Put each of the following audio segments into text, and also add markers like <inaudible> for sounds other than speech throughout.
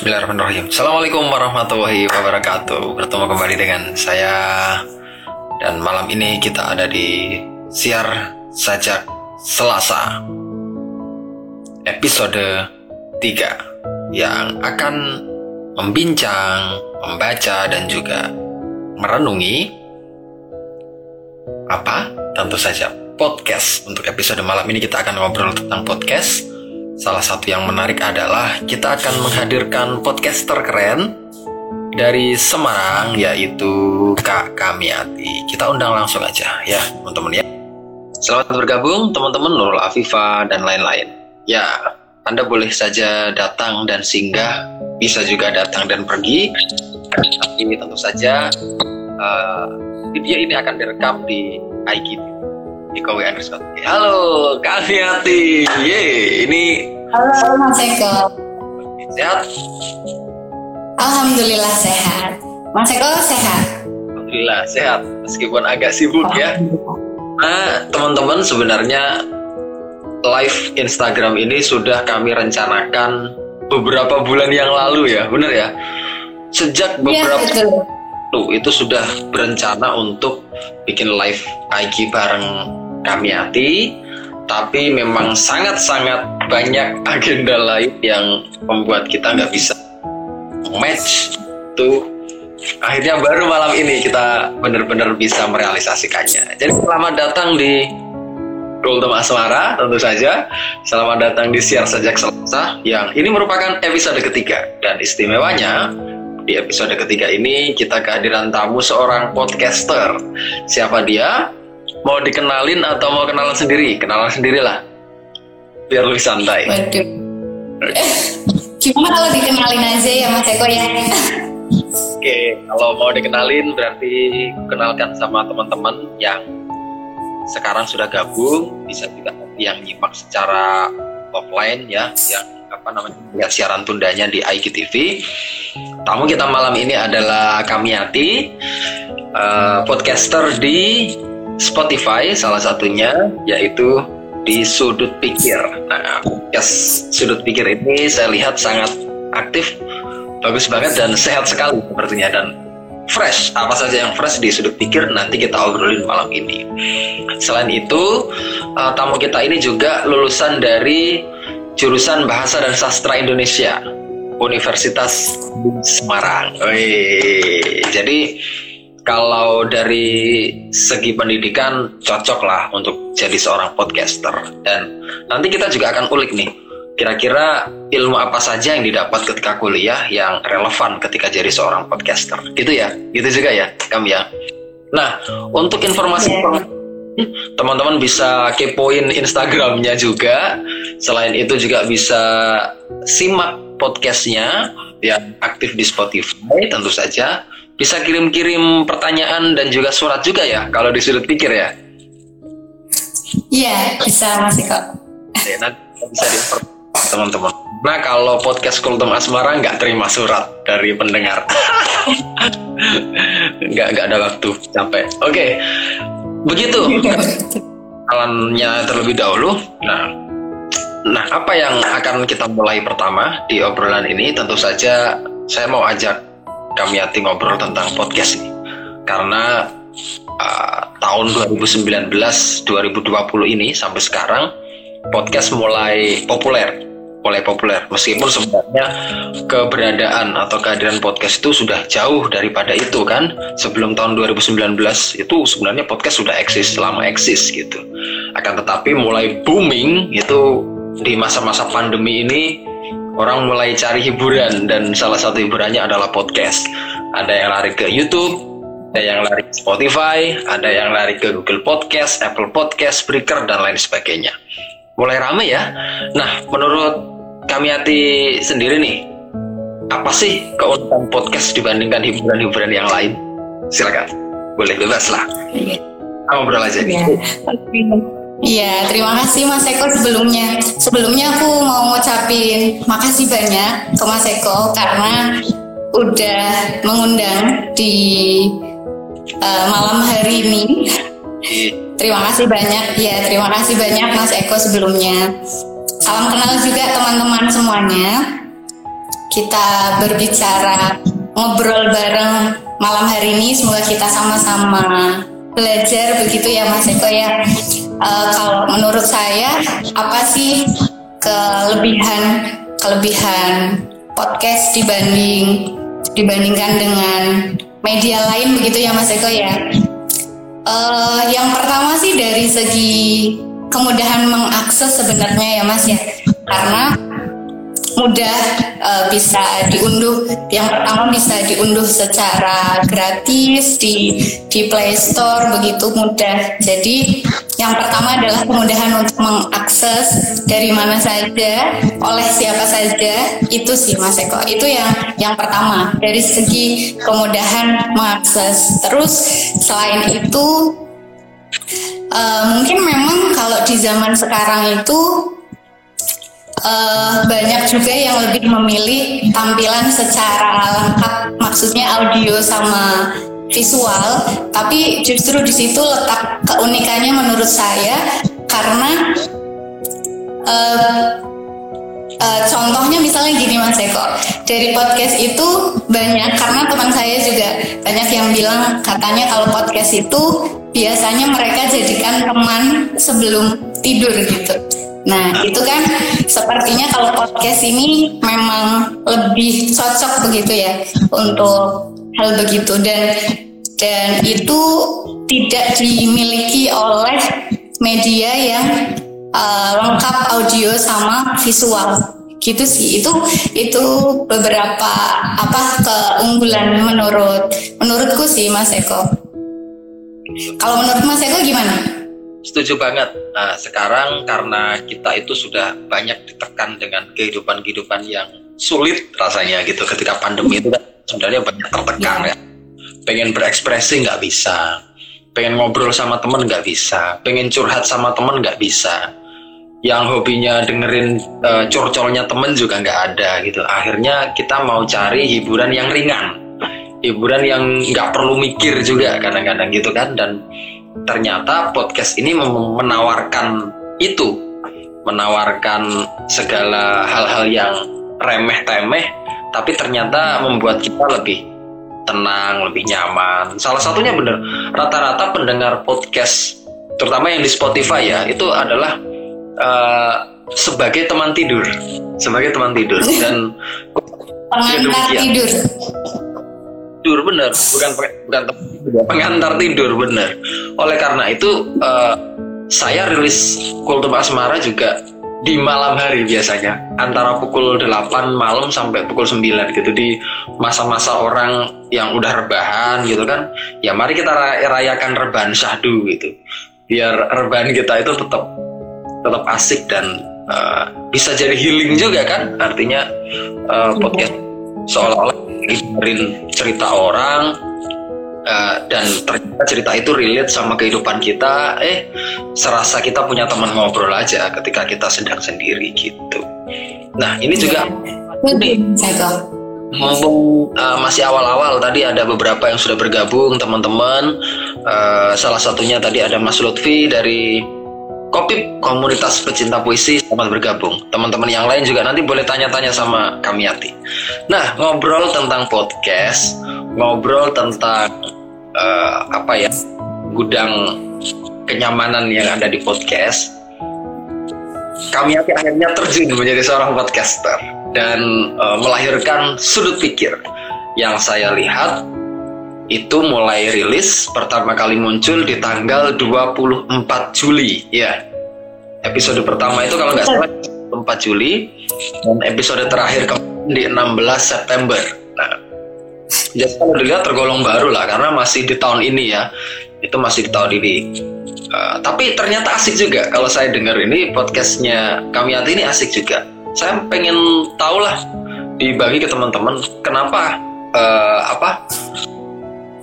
Bismillahirrahmanirrahim. Assalamualaikum warahmatullahi wabarakatuh. Bertemu kembali dengan saya dan malam ini kita ada di siar sajak Selasa episode 3 yang akan membincang, membaca dan juga merenungi apa? Tentu saja podcast. Untuk episode malam ini kita akan ngobrol tentang podcast Salah satu yang menarik adalah kita akan menghadirkan podcaster keren dari Semarang yaitu Kak Kamiati. Kita undang langsung aja ya teman-teman ya. Selamat bergabung teman-teman Nurul Afifa dan lain-lain. Ya, Anda boleh saja datang dan singgah, bisa juga datang dan pergi. Tapi tentu saja uh, video ini akan direkam di IGTV di KW underscore. Halo, Kak Fiati. Ye, ini. Halo, Mas Eko. Sehat? Alhamdulillah sehat. Mas Eko sehat? Alhamdulillah sehat, meskipun agak sibuk ya. Nah, teman-teman sebenarnya live Instagram ini sudah kami rencanakan beberapa bulan yang lalu ya, benar ya? Sejak iya, beberapa ya, itu sudah berencana untuk bikin live IG bareng Kamiati tapi memang sangat-sangat banyak agenda lain yang membuat kita nggak bisa match tuh akhirnya baru malam ini kita benar-benar bisa merealisasikannya. Jadi selamat datang di Golden Asmara tentu saja. Selamat datang di Siar Sejak Selasa yang ini merupakan episode ketiga. Dan istimewanya di episode ketiga ini kita kehadiran tamu seorang podcaster. Siapa dia mau dikenalin atau mau kenalan sendiri? Kenalan sendirilah. Biar lebih santai. Waduh. <laughs> Cuma kalau dikenalin aja ya Mas Eko ya. Oke, kalau mau dikenalin berarti kenalkan sama teman-teman yang sekarang sudah gabung, bisa juga yang nyimak secara offline ya, yang apa namanya lihat siaran tundanya di IGTV. Tamu kita malam ini adalah Kamiati, uh, podcaster di Spotify salah satunya yaitu di sudut pikir. Nah, yes, sudut pikir ini saya lihat sangat aktif, bagus banget dan sehat sekali sepertinya dan fresh. Apa saja yang fresh di sudut pikir nanti kita obrolin malam ini. Selain itu, uh, tamu kita ini juga lulusan dari jurusan Bahasa dan Sastra Indonesia Universitas Semarang. Wih, jadi kalau dari segi pendidikan cocok lah untuk jadi seorang podcaster. Dan nanti kita juga akan ulik nih kira-kira ilmu apa saja yang didapat ketika kuliah yang relevan ketika jadi seorang podcaster. Gitu ya gitu juga ya kami ya. Nah untuk informasi yeah. teman-teman bisa kepoin Instagramnya juga. Selain itu juga bisa simak podcastnya yang aktif di Spotify tentu saja bisa kirim-kirim pertanyaan dan juga surat juga ya kalau di sudut pikir ya. Iya, bisa masih kok. Ya, nanti bisa di teman-teman. Nah kalau podcast Kultum Asmara nggak terima surat dari pendengar, <laughs> nggak nggak ada waktu capek. Oke, begitu. Alannya terlebih dahulu. Nah, nah apa yang akan kita mulai pertama di obrolan ini? Tentu saja saya mau ajak kami hati ngobrol tentang podcast ini. Karena uh, tahun 2019 2020 ini sampai sekarang podcast mulai populer mulai populer. Meskipun sebenarnya keberadaan atau kehadiran podcast itu sudah jauh daripada itu kan. Sebelum tahun 2019 itu sebenarnya podcast sudah eksis selama eksis gitu. Akan tetapi mulai booming itu di masa-masa pandemi ini orang mulai cari hiburan dan salah satu hiburannya adalah podcast. Ada yang lari ke YouTube, ada yang lari ke Spotify, ada yang lari ke Google Podcast, Apple Podcast, Spreaker dan lain sebagainya. Mulai rame ya. Nah, menurut kami hati sendiri nih, apa sih keunikan podcast dibandingkan hiburan-hiburan yang lain? Silakan, boleh bebas lah. Iya. Ngobrol aja. Ya. Iya, terima kasih Mas Eko sebelumnya. Sebelumnya aku mau ngucapin makasih banyak ke Mas Eko karena udah mengundang di uh, malam hari ini. Terima kasih banyak ya, terima kasih banyak Mas Eko sebelumnya. Salam kenal juga teman-teman semuanya. kita berbicara ngobrol bareng malam hari ini. Semoga kita sama-sama belajar begitu ya Mas Eko ya. Uh, kalau menurut saya apa sih kelebihan kelebihan podcast dibanding dibandingkan dengan media lain begitu ya Mas Eko ya. Uh, yang pertama sih dari segi kemudahan mengakses sebenarnya ya Mas ya, karena mudah uh, bisa diunduh. Yang pertama bisa diunduh secara gratis di di Play Store begitu mudah. Jadi yang pertama adalah kemudahan untuk mengakses dari mana saja oleh siapa saja itu sih Mas Eko. Itu yang yang pertama dari segi kemudahan mengakses. Terus selain itu uh, mungkin memang kalau di zaman sekarang itu uh, banyak juga yang lebih memilih tampilan secara lengkap, maksudnya audio sama visual, tapi justru di situ letak keunikannya menurut saya karena uh, uh, contohnya misalnya gini Mas Eko. Dari podcast itu banyak karena teman saya juga banyak yang bilang katanya kalau podcast itu biasanya mereka jadikan teman sebelum tidur gitu Nah, itu kan sepertinya kalau podcast ini memang lebih cocok begitu ya untuk hal begitu. Dan dan itu tidak dimiliki oleh media yang uh, lengkap audio sama visual. Gitu sih. Itu itu beberapa apa keunggulan menurut menurutku sih Mas Eko. Kalau menurut Mas Eko gimana? Setuju banget. Nah, sekarang karena kita itu sudah banyak ditekan dengan kehidupan-kehidupan yang sulit rasanya gitu ketika pandemi itu kan sebenarnya banyak tertekan ya. Pengen berekspresi nggak bisa, pengen ngobrol sama temen nggak bisa, pengen curhat sama temen nggak bisa, yang hobinya dengerin uh, curcolnya temen juga nggak ada gitu. Akhirnya kita mau cari hiburan yang ringan, hiburan yang nggak perlu mikir juga kadang-kadang gitu kan dan ternyata podcast ini menawarkan itu. Menawarkan segala hal-hal yang remeh-temeh tapi ternyata membuat kita lebih tenang, lebih nyaman. Salah satunya benar, rata-rata pendengar podcast terutama yang di Spotify ya, itu adalah uh, sebagai teman tidur, sebagai teman tidur. <laughs> Dan pengantar tidur. Tidur bener. Bukan bukan pengantar tidur bener oleh karena itu uh, saya rilis kultum asmara juga di malam hari biasanya. Antara pukul 8 malam sampai pukul 9 gitu. Di masa-masa orang yang udah rebahan gitu kan. Ya mari kita rayakan rebahan syahdu gitu. Biar rebahan kita itu tetap tetap asik dan uh, bisa jadi healing juga kan. Artinya uh, podcast seolah-olah dengerin cerita orang uh, dan ternyata cerita itu relate sama kehidupan kita. Eh serasa kita punya teman ngobrol aja ketika kita sedang sendiri gitu. Nah ini juga ini ngomong uh, masih awal-awal tadi ada beberapa yang sudah bergabung teman-teman. Uh, salah satunya tadi ada Mas Lutfi dari Kopip komunitas pecinta puisi selamat bergabung. Teman-teman yang lain juga nanti boleh tanya-tanya sama kami Ati. Nah, ngobrol tentang podcast, ngobrol tentang uh, apa ya gudang kenyamanan yang ada di podcast. Kami akhirnya terjun menjadi seorang podcaster dan uh, melahirkan sudut pikir. Yang saya lihat itu mulai rilis pertama kali muncul di tanggal 24 Juli. Ya episode pertama itu kalau nggak salah 4 Juli. Dan episode terakhir di 16 September. Nah jadi kalau dilihat tergolong baru lah karena masih di tahun ini ya. Itu masih di tahun ini. Uh, tapi ternyata asik juga. Kalau saya dengar ini podcastnya kami hati ini asik juga. Saya pengen tahu lah dibagi ke teman-teman kenapa uh, apa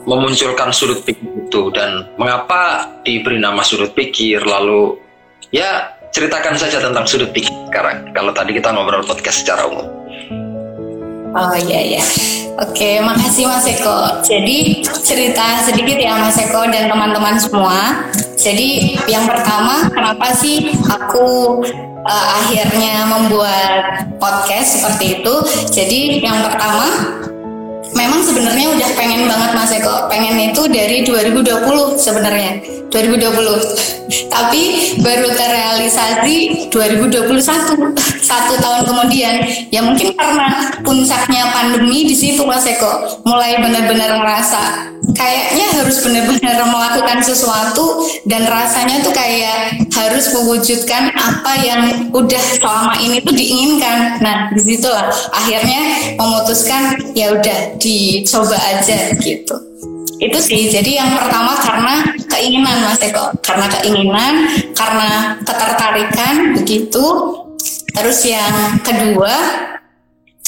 memunculkan sudut pikir itu dan mengapa diberi nama sudut pikir lalu ya ceritakan saja tentang sudut pikir sekarang. Kalau tadi kita ngobrol podcast secara umum oh iya iya. Oke makasih Mas Eko. Jadi cerita sedikit ya Mas Eko dan teman-teman semua. Jadi yang pertama, kenapa sih aku uh, akhirnya membuat podcast seperti itu? Jadi yang pertama, memang sebenarnya udah pengen banget Mas Eko, pengen itu dari 2020 sebenarnya, 2020. Tapi baru terrealisasi 2021, satu tahun kemudian. Ya mungkin karena puncaknya pandemi di situ Mas Eko, mulai benar-benar ngerasa kayaknya harus benar-benar melakukan sesuatu dan rasanya tuh kayak harus mewujudkan apa yang udah selama ini tuh diinginkan. Nah, di situlah akhirnya memutuskan ya udah dicoba aja gitu. Itu sih, jadi yang pertama karena keinginan Mas Eko, karena keinginan, karena ketertarikan begitu. Terus yang kedua,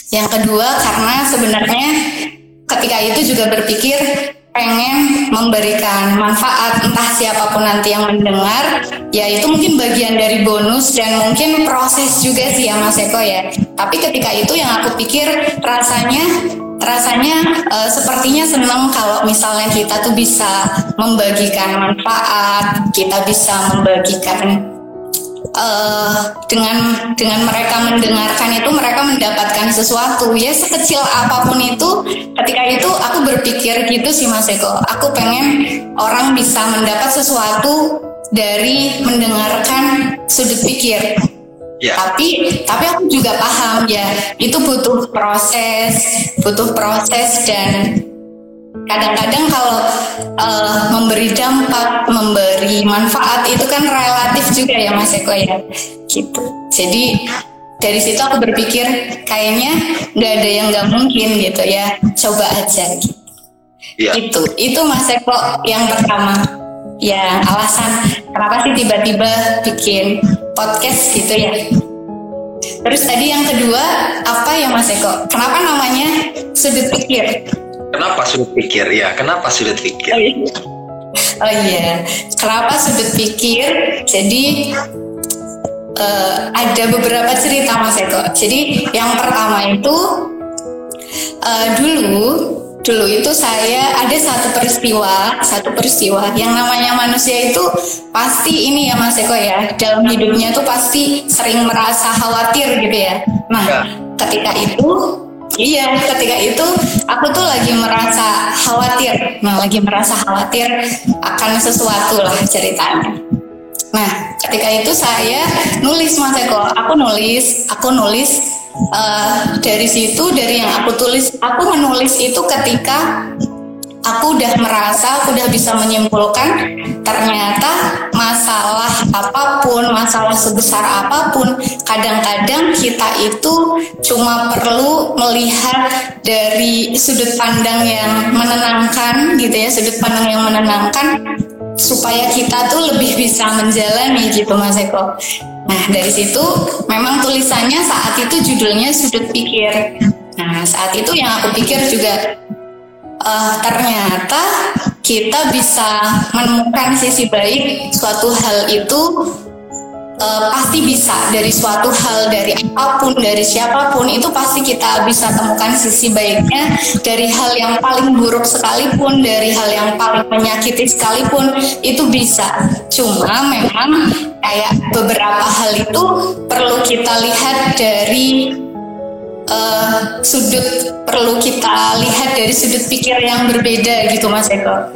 yang kedua karena sebenarnya ketika itu juga berpikir pengen memberikan manfaat entah siapa pun nanti yang mendengar ya itu mungkin bagian dari bonus dan mungkin proses juga sih ya Mas Eko ya tapi ketika itu yang aku pikir rasanya rasanya uh, sepertinya senang kalau misalnya kita tuh bisa membagikan manfaat kita bisa membagikan uh, dengan dengan mereka mendengarkan itu mereka mendapatkan sesuatu. Ya sekecil apa pun itu ketika itu aku berpikir gitu sih Mas Eko. Aku pengen orang bisa mendapat sesuatu dari mendengarkan sudut pikir Ya. Tapi tapi aku juga paham ya itu butuh proses, butuh proses dan kadang-kadang kalau uh, memberi dampak, memberi manfaat itu kan relatif juga ya Mas Eko ya, gitu. Jadi dari situ aku berpikir kayaknya nggak ada yang nggak mungkin gitu ya, coba aja gitu. Ya. Itu itu Mas Eko yang pertama. Ya alasan kenapa sih tiba-tiba bikin podcast gitu ya. Terus tadi yang kedua apa ya Mas Eko? Kenapa namanya sudut pikir? Kenapa sudut pikir? Ya, kenapa sudut pikir? Oh iya. Oh iya. Kenapa sudut pikir? Jadi uh, ada beberapa cerita Mas Eko. Jadi yang pertama itu uh, dulu dulu itu saya ada satu peristiwa, satu peristiwa yang namanya manusia itu pasti ini ya Mas Eko ya, dalam hidupnya tuh pasti sering merasa khawatir gitu ya. Nah, ya. ketika itu Iya, ketika itu aku tuh lagi merasa khawatir. Nah, lagi merasa khawatir akan sesuatu lah ceritanya. Nah, ketika itu saya nulis Mas Eko, aku nulis, aku nulis uh, dari situ dari yang aku tulis, aku menulis itu ketika aku udah merasa, aku udah bisa menyimpulkan ternyata masalah apa pun, masalah sebesar apa pun, kadang-kadang kita itu cuma perlu melihat dari sudut pandang yang menenangkan gitu ya, sudut pandang yang menenangkan supaya kita tuh lebih bisa menjalani gitu Mas Eko. Nah dari situ memang tulisannya saat itu judulnya sudut pikir. Nah saat itu yang aku pikir juga uh, ternyata kita bisa menemukan sisi baik suatu hal itu uh, pasti bisa dari suatu hal dari apa pun dari siapa pun itu pasti kita bisa temukan sisi baiknya dari hal yang paling buruk sekalipun dari hal yang paling menyakiti sekalipun itu bisa cuma memang kayak beberapa hal itu perlu kita lihat dari uh, sudut perlu kita lihat dari sudut pikir yang berbeda gitu Mas Eko.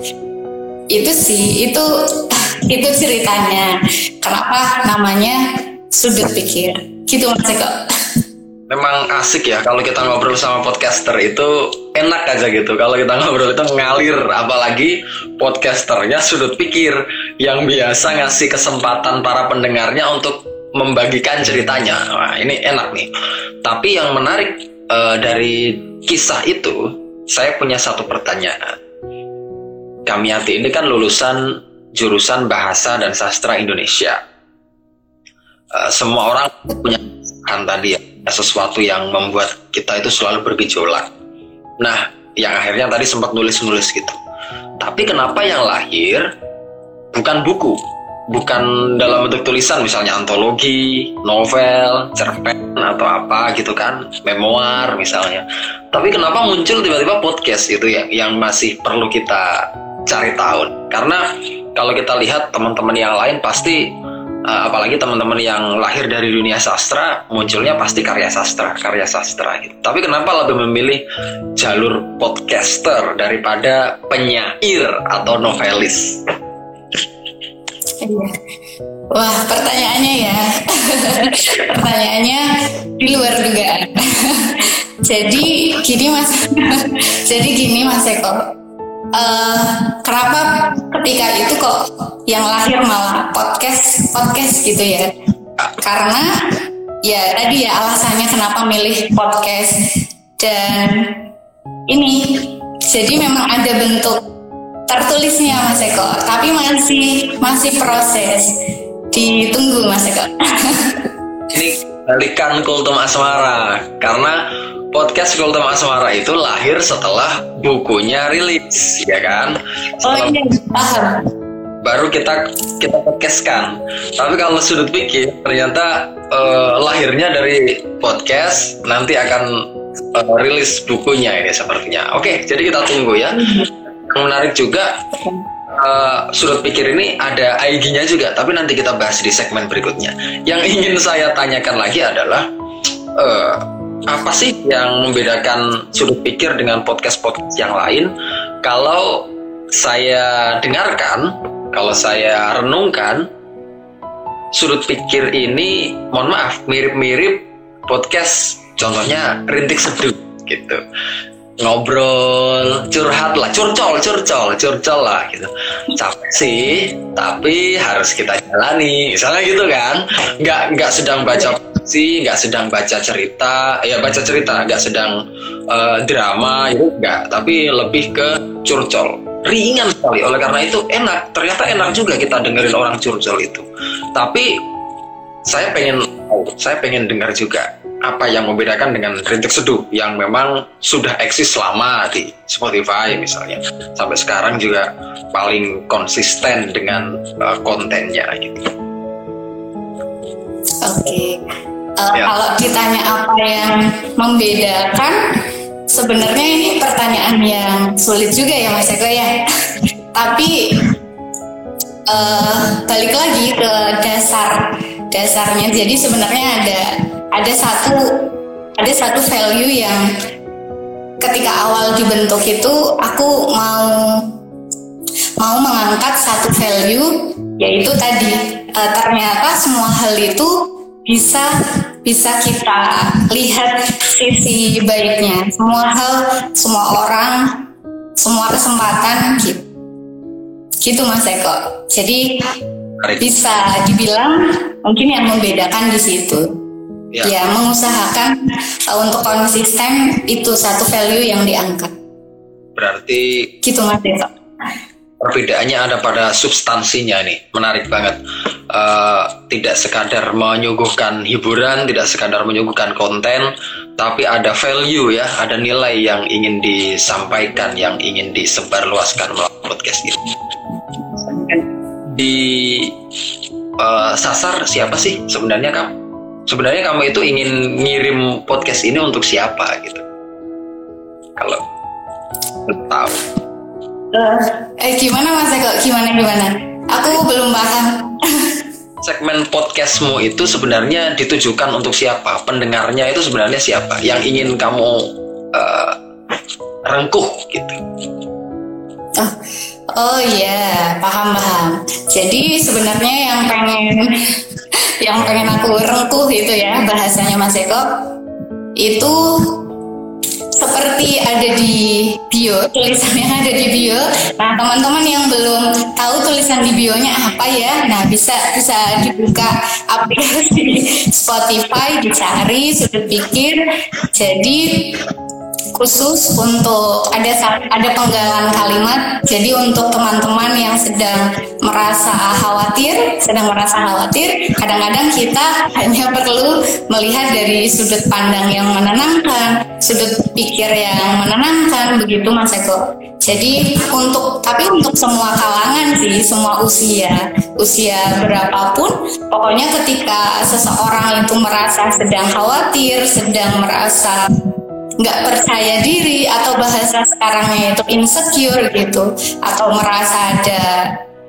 Itu sih, itu itu ceritanya. Kenapa namanya sudut pikir? Gitu Mas Eko. Memang asik ya kalau kita ngobrol sama podcaster itu enak aja gitu. Kalau kita ngobrol itu ngalir, apalagi podcasternya sudut pikir yang biasa ngasih kesempatan para pendengarnya untuk membagikan ceritanya. Wah, ini enak nih. Tapi yang menarik uh, dari kisah itu, saya punya satu pertanyaan. Kamiati ini kan lulusan jurusan Bahasa dan Sastra Indonesia. Uh, semua orang punya kan tadi ya, sesuatu yang membuat kita itu selalu bergejolak. Nah, yang akhirnya tadi sempat nulis-nulis gitu. Tapi kenapa yang lahir bukan buku, bukan dalam bentuk tulisan misalnya antologi, novel, cerpen atau apa gitu kan, memoir misalnya. Tapi kenapa muncul tiba-tiba podcast itu yang yang masih perlu kita cari tahu? Karena kalau kita lihat teman-teman yang lain pasti uh, apalagi teman-teman yang lahir dari dunia sastra munculnya pasti karya sastra karya sastra gitu tapi kenapa lebih memilih jalur podcaster daripada penyair atau novelis Iya. Wah, pertanyaannya ya. <laughs> pertanyaannya di luar dugaan. jadi gini Mas. <laughs> jadi gini Mas Eko. Uh, kenapa ketika itu kok yang lahir malah podcast podcast gitu ya? Karena ya tadi ya alasannya kenapa milih podcast dan ini jadi memang ada bentuk tertulisnya Mas Eko, tapi masih masih proses. Ditunggu Mas Eko. <laughs> Ini balikan Kultum Asmara karena podcast Kultum Asmara itu lahir setelah bukunya rilis, ya kan? Oh, setelah oh iya, paham. Baru kita kita podcastkan. Tapi kalau sudut pikir ternyata uh, lahirnya dari podcast nanti akan uh, rilis bukunya ini sepertinya. Oke, jadi kita tunggu ya. Mhm yang menarik juga uh, sudut pikir ini ada IG-nya juga, tapi nanti kita bahas di segmen berikutnya. Yang ingin saya tanyakan lagi adalah uh, apa sih yang membedakan sudut pikir dengan podcast-podcast yang lain? Kalau saya dengarkan, kalau saya renungkan, sudut pikir ini, mohon maaf, mirip-mirip podcast, contohnya rintik seduh gitu. Ngobrol curhat lah curcol curcol curcol lah gitu. Capek sih tapi harus kita jalani. Misalnya gitu kan nggak nggak sedang baca sih nggak sedang baca cerita ya baca cerita nggak sedang uh, drama itu enggak tapi lebih ke curcol. Ringan sekali. Oleh karena itu enak. Ternyata enak juga kita dengerin orang curcol itu. Tapi saya pengen saya pengen dengar juga apa yang membedakan dengan rintik seduh yang memang sudah eksis lama di Spotify misalnya. Sampai sekarang juga paling konsisten dengan uh, kontennya gitu. Oke, okay. Uh, ya. kalau ditanya apa yang membedakan, sebenarnya ini pertanyaan yang sulit juga ya Mas Eko ya. <laughs> Tapi uh, balik lagi ke dasar dasarnya. Jadi sebenarnya ada ada satu ada satu value yang ketika awal dibentuk itu aku mau mau mengangkat satu value yaitu tadi e, ternyata semua hal itu bisa bisa kita lihat sisi baiknya. Semua hal semua orang semua kesempatan gitu. Gitu mas Eko. Jadi bisa dibilang mungkin yang membedakan di situ. Ya, ya mengusahakan uh, untuk konsisten itu satu value yang diangkat. Berarti gitu Mas Deso. Perbedaannya ada pada substansinya nih, menarik banget. Uh, tidak sekadar menyuguhkan hiburan, tidak sekadar menyuguhkan konten, tapi ada value ya, ada nilai yang ingin disampaikan, yang ingin disebarluaskan melalui podcast ini. Di uh, sasar siapa sih sebenarnya kamu? sebenarnya kamu itu ingin ngirim podcast ini untuk siapa gitu kalau tahu uh, eh gimana mas Eko? Gimana gimana? Aku belum paham. Segmen podcastmu itu sebenarnya ditujukan untuk siapa? Pendengarnya itu sebenarnya siapa? Yang ingin kamu uh, rengkuh gitu. Oh oh iya. Paham paham. Jadi sebenarnya yang pengen yang pengen aku rengkuh itu ya bahasanya Mas Eko itu seperti ada di bio tulisannya ada di bio. Nah teman-teman yang belum tahu tulisan di bionya apa ya nah bisa bisa dibuka aplikasi <laughs> Spotify dicari sudut pikir. Jadi khusus untuk ada ada penggalan kalimat. Jadi untuk teman-teman yang sedang merasa khawatir, sedang merasa khawatir, kadang-kadang kita hanya perlu melihat dari sudut pandang yang menenangkan, sudut pikir yang menenangkan, begitu Mas Eko. Jadi untuk tapi untuk semua kalangan sih, semua usia, usia berapapun, pokoknya ketika seseorang itu merasa sedang khawatir, sedang merasa nggak percaya diri atau bahasa sekarangnya itu insecure gitu atau merasa ada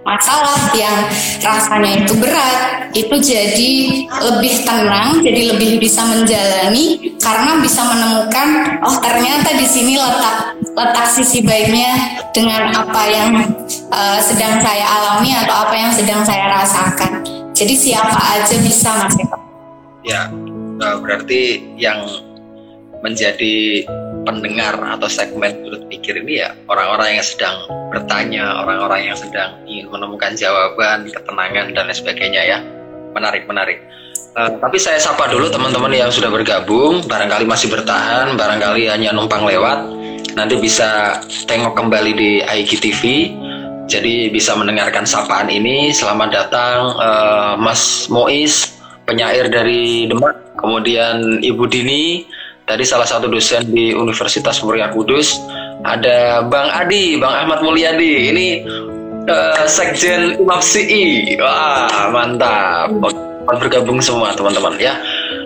masalah yang rasanya itu berat itu jadi lebih tenang jadi lebih bisa menjalani karena bisa menemukan oh ternyata di sini letak letak sisi baiknya dengan apa yang uh, sedang saya alami atau apa yang sedang saya rasakan. Jadi siapa aja bisa mas ya eh, berarti yang menjadi pendengar atau segmen sudut pikir ini ya orang-orang yang sedang bertanya, orang-orang yang sedang ingin menemukan jawaban, ketenangan dan lain sebagainya ya. Menarik, menarik. Uh, tapi saya sapa dulu teman-teman yang sudah bergabung, barangkali masih bertahan, barangkali hanya numpang lewat. Nanti bisa tengok kembali di IGTV. Jadi bisa mendengarkan sapaan ini. Selamat datang uh, Mas Mois, penyair dari Demak, kemudian Ibu Dini, tadi salah satu dosen di Universitas Muria Kudus ada Bang Adi, Bang Ahmad Mulyadi. Ini uh, Sekjen IMAPSI. Wah, mantap. Bergabung semua teman-teman ya.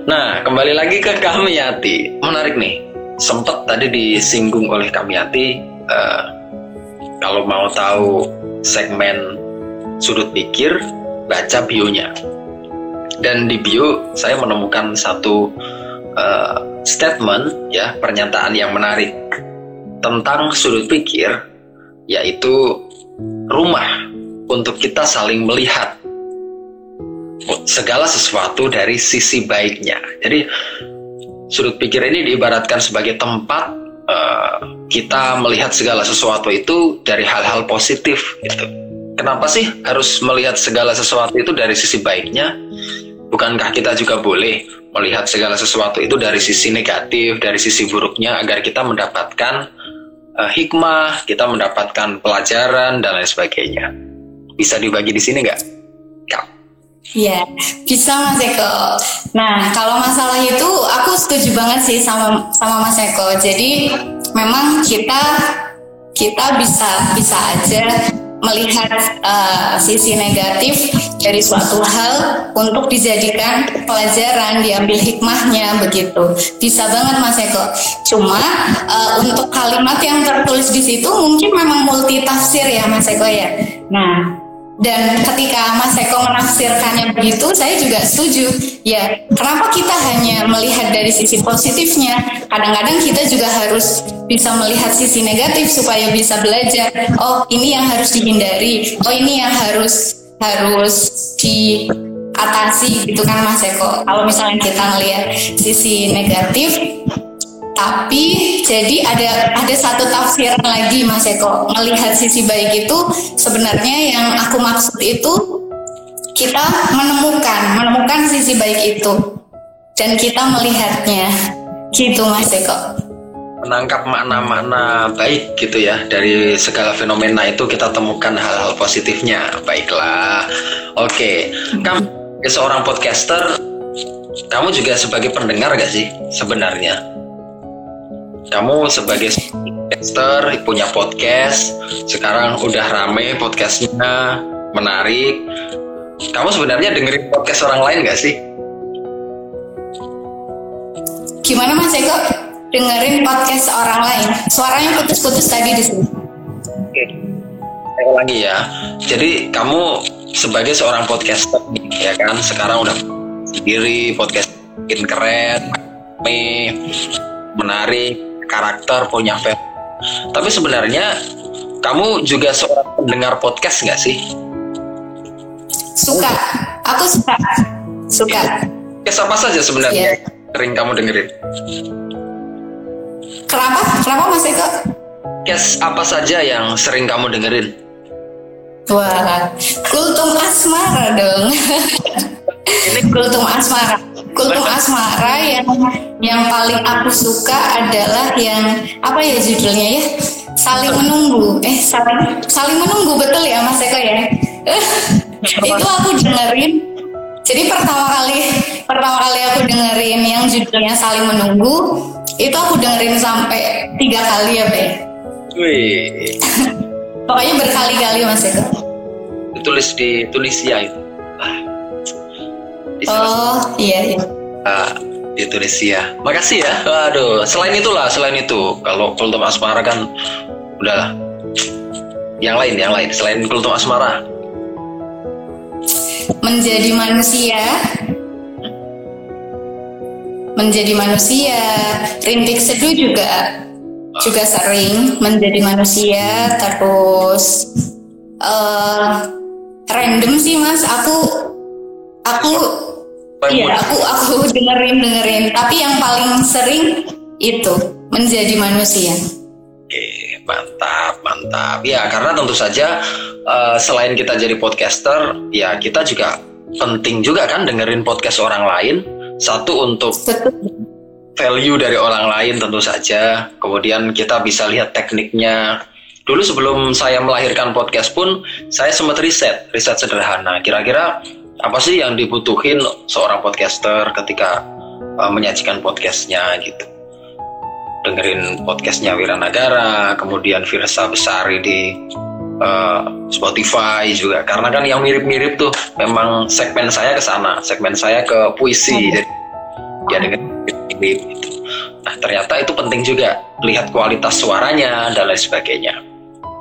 Nah, kembali lagi ke Kamiati. Menarik nih. Sempat tadi disinggung oleh Kamiati uh, kalau mau tahu segmen sudut pikir, baca bionya. Dan di bio saya menemukan satu uh, statement ya pernyataan yang menarik tentang sudut pikir yaitu rumah untuk kita saling melihat segala sesuatu dari sisi baiknya. Jadi sudut pikir ini diibaratkan sebagai tempat uh, kita melihat segala sesuatu itu dari hal-hal positif gitu. Kenapa sih harus melihat segala sesuatu itu dari sisi baiknya? Bukankah kita juga boleh melihat segala sesuatu itu dari sisi negatif, dari sisi buruknya agar kita mendapatkan uh, hikmah, kita mendapatkan pelajaran dan lain sebagainya. Bisa dibagi di sini nggak? Iya, bisa Mas Eko. Nah, kalau masalah itu aku setuju banget sih sama sama Mas Eko. Jadi memang kita kita bisa bisa aja melihat uh, sisi negatif dari suatu hal untuk dijadikan pelajaran, diambil hikmahnya begitu. Bisa banget Mas Eko. Cuma uh, untuk kalimat yang tertulis di situ mungkin memang multi tafsir ya Mas Eko ya. Nah, dan ketika Mas Eko menafsirkannya begitu, saya juga setuju. Ya, kenapa kita hanya melihat dari sisi positifnya? Kadang-kadang kita juga harus bisa melihat sisi negatif supaya bisa belajar. Oh, ini yang harus dihindari. Oh, ini yang harus harus diatasi gitu kan Mas Eko. Kalau misalnya kita melihat sisi negatif, tapi jadi ada ada satu tafsir lagi Mas Eko. Melihat sisi baik itu sebenarnya yang aku maksud itu kita menemukan menemukan sisi baik itu. Dan kita melihatnya. Gitu Mas Eko. Menangkap makna-makna baik gitu ya dari segala fenomena itu kita temukan hal-hal positifnya. Baiklah. Oke. Kamu seorang podcaster kamu juga sebagai pendengar gak sih sebenarnya kamu sebagai podcaster punya podcast sekarang udah rame podcastnya menarik. Kamu sebenarnya dengerin podcast orang lain gak sih? Gimana mas Eko? Dengerin podcast orang lain. Suaranya putus-putus tadi di sini. Oke. Saya ulangi ya. Jadi kamu sebagai seorang podcaster ya kan? Sekarang udah sendiri podcast bikin keren menarik karakter, punya fan. Tapi sebenarnya kamu juga seorang pendengar podcast nggak sih? Suka, aku suka, suka. Podcast apa saja sebenarnya yeah. sering kamu dengerin? Kenapa? Kenapa Mas Eko? Podcast apa saja yang sering kamu dengerin? Wah, kultum asmara dong. Ini kultum asmara kultum asmara yang yang paling aku suka adalah yang apa ya judulnya ya? Saling menunggu. Eh saling? saling menunggu betul ya mas Eko ya? <laughs> Itu aku dengerin. Jadi pertama kali pertama kali aku dengerin yang judulnya saling menunggu itu aku dengerin sampai tiga kali ya Be? Wih. <laughs> pokoknya berkali-kali mas Eko. Ditulis di Tunisia itu oh iya iya. Uh, di Tunisia. Makasih ya. Waduh selain itulah selain itu kalau kultum asmara kan udahlah yang lain yang lain selain kultum asmara. Menjadi manusia. Menjadi manusia. Rintik seduh juga. Juga sering menjadi manusia terus uh, random sih mas. Aku aku iya aku aku dengerin dengerin tapi yang paling sering itu menjadi manusia oke mantap mantap ya karena tentu saja uh, selain kita jadi podcaster ya kita juga penting juga kan dengerin podcast orang lain satu untuk value dari orang lain tentu saja. Kemudian kita bisa lihat tekniknya. Dulu sebelum saya melahirkan podcast pun saya sempat riset, riset sederhana. Kira-kira apa sih yang dibutuhin seorang podcaster ketika uh, menyajikan podcastnya gitu. Dengerin podcastnya Wiranagara, kemudian Virsa Besari di uh, Spotify juga. Karena kan yang mirip-mirip tuh memang segmen saya ke sana segmen saya ke puisi. Jadi ya dengan mirip gitu. Nah ternyata itu penting juga. Lihat kualitas suaranya dan lain sebagainya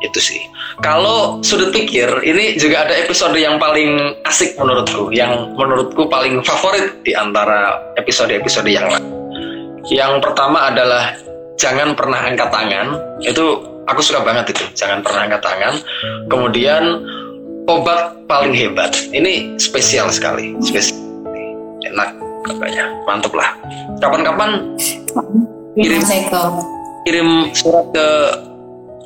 itu sih. Kalau sudut pikir ini juga ada episode yang paling asik menurutku yang menurutku paling favorit di antara episode-episode yang lain. Yang pertama adalah jangan pernah angkat tangan. Itu aku suka banget itu jangan pernah angkat tangan. Kemudian obat paling hebat. Ini spesial sekali spesial. Enak katanya. Mantep lah. Kapan-kapan kirim kirim surat ke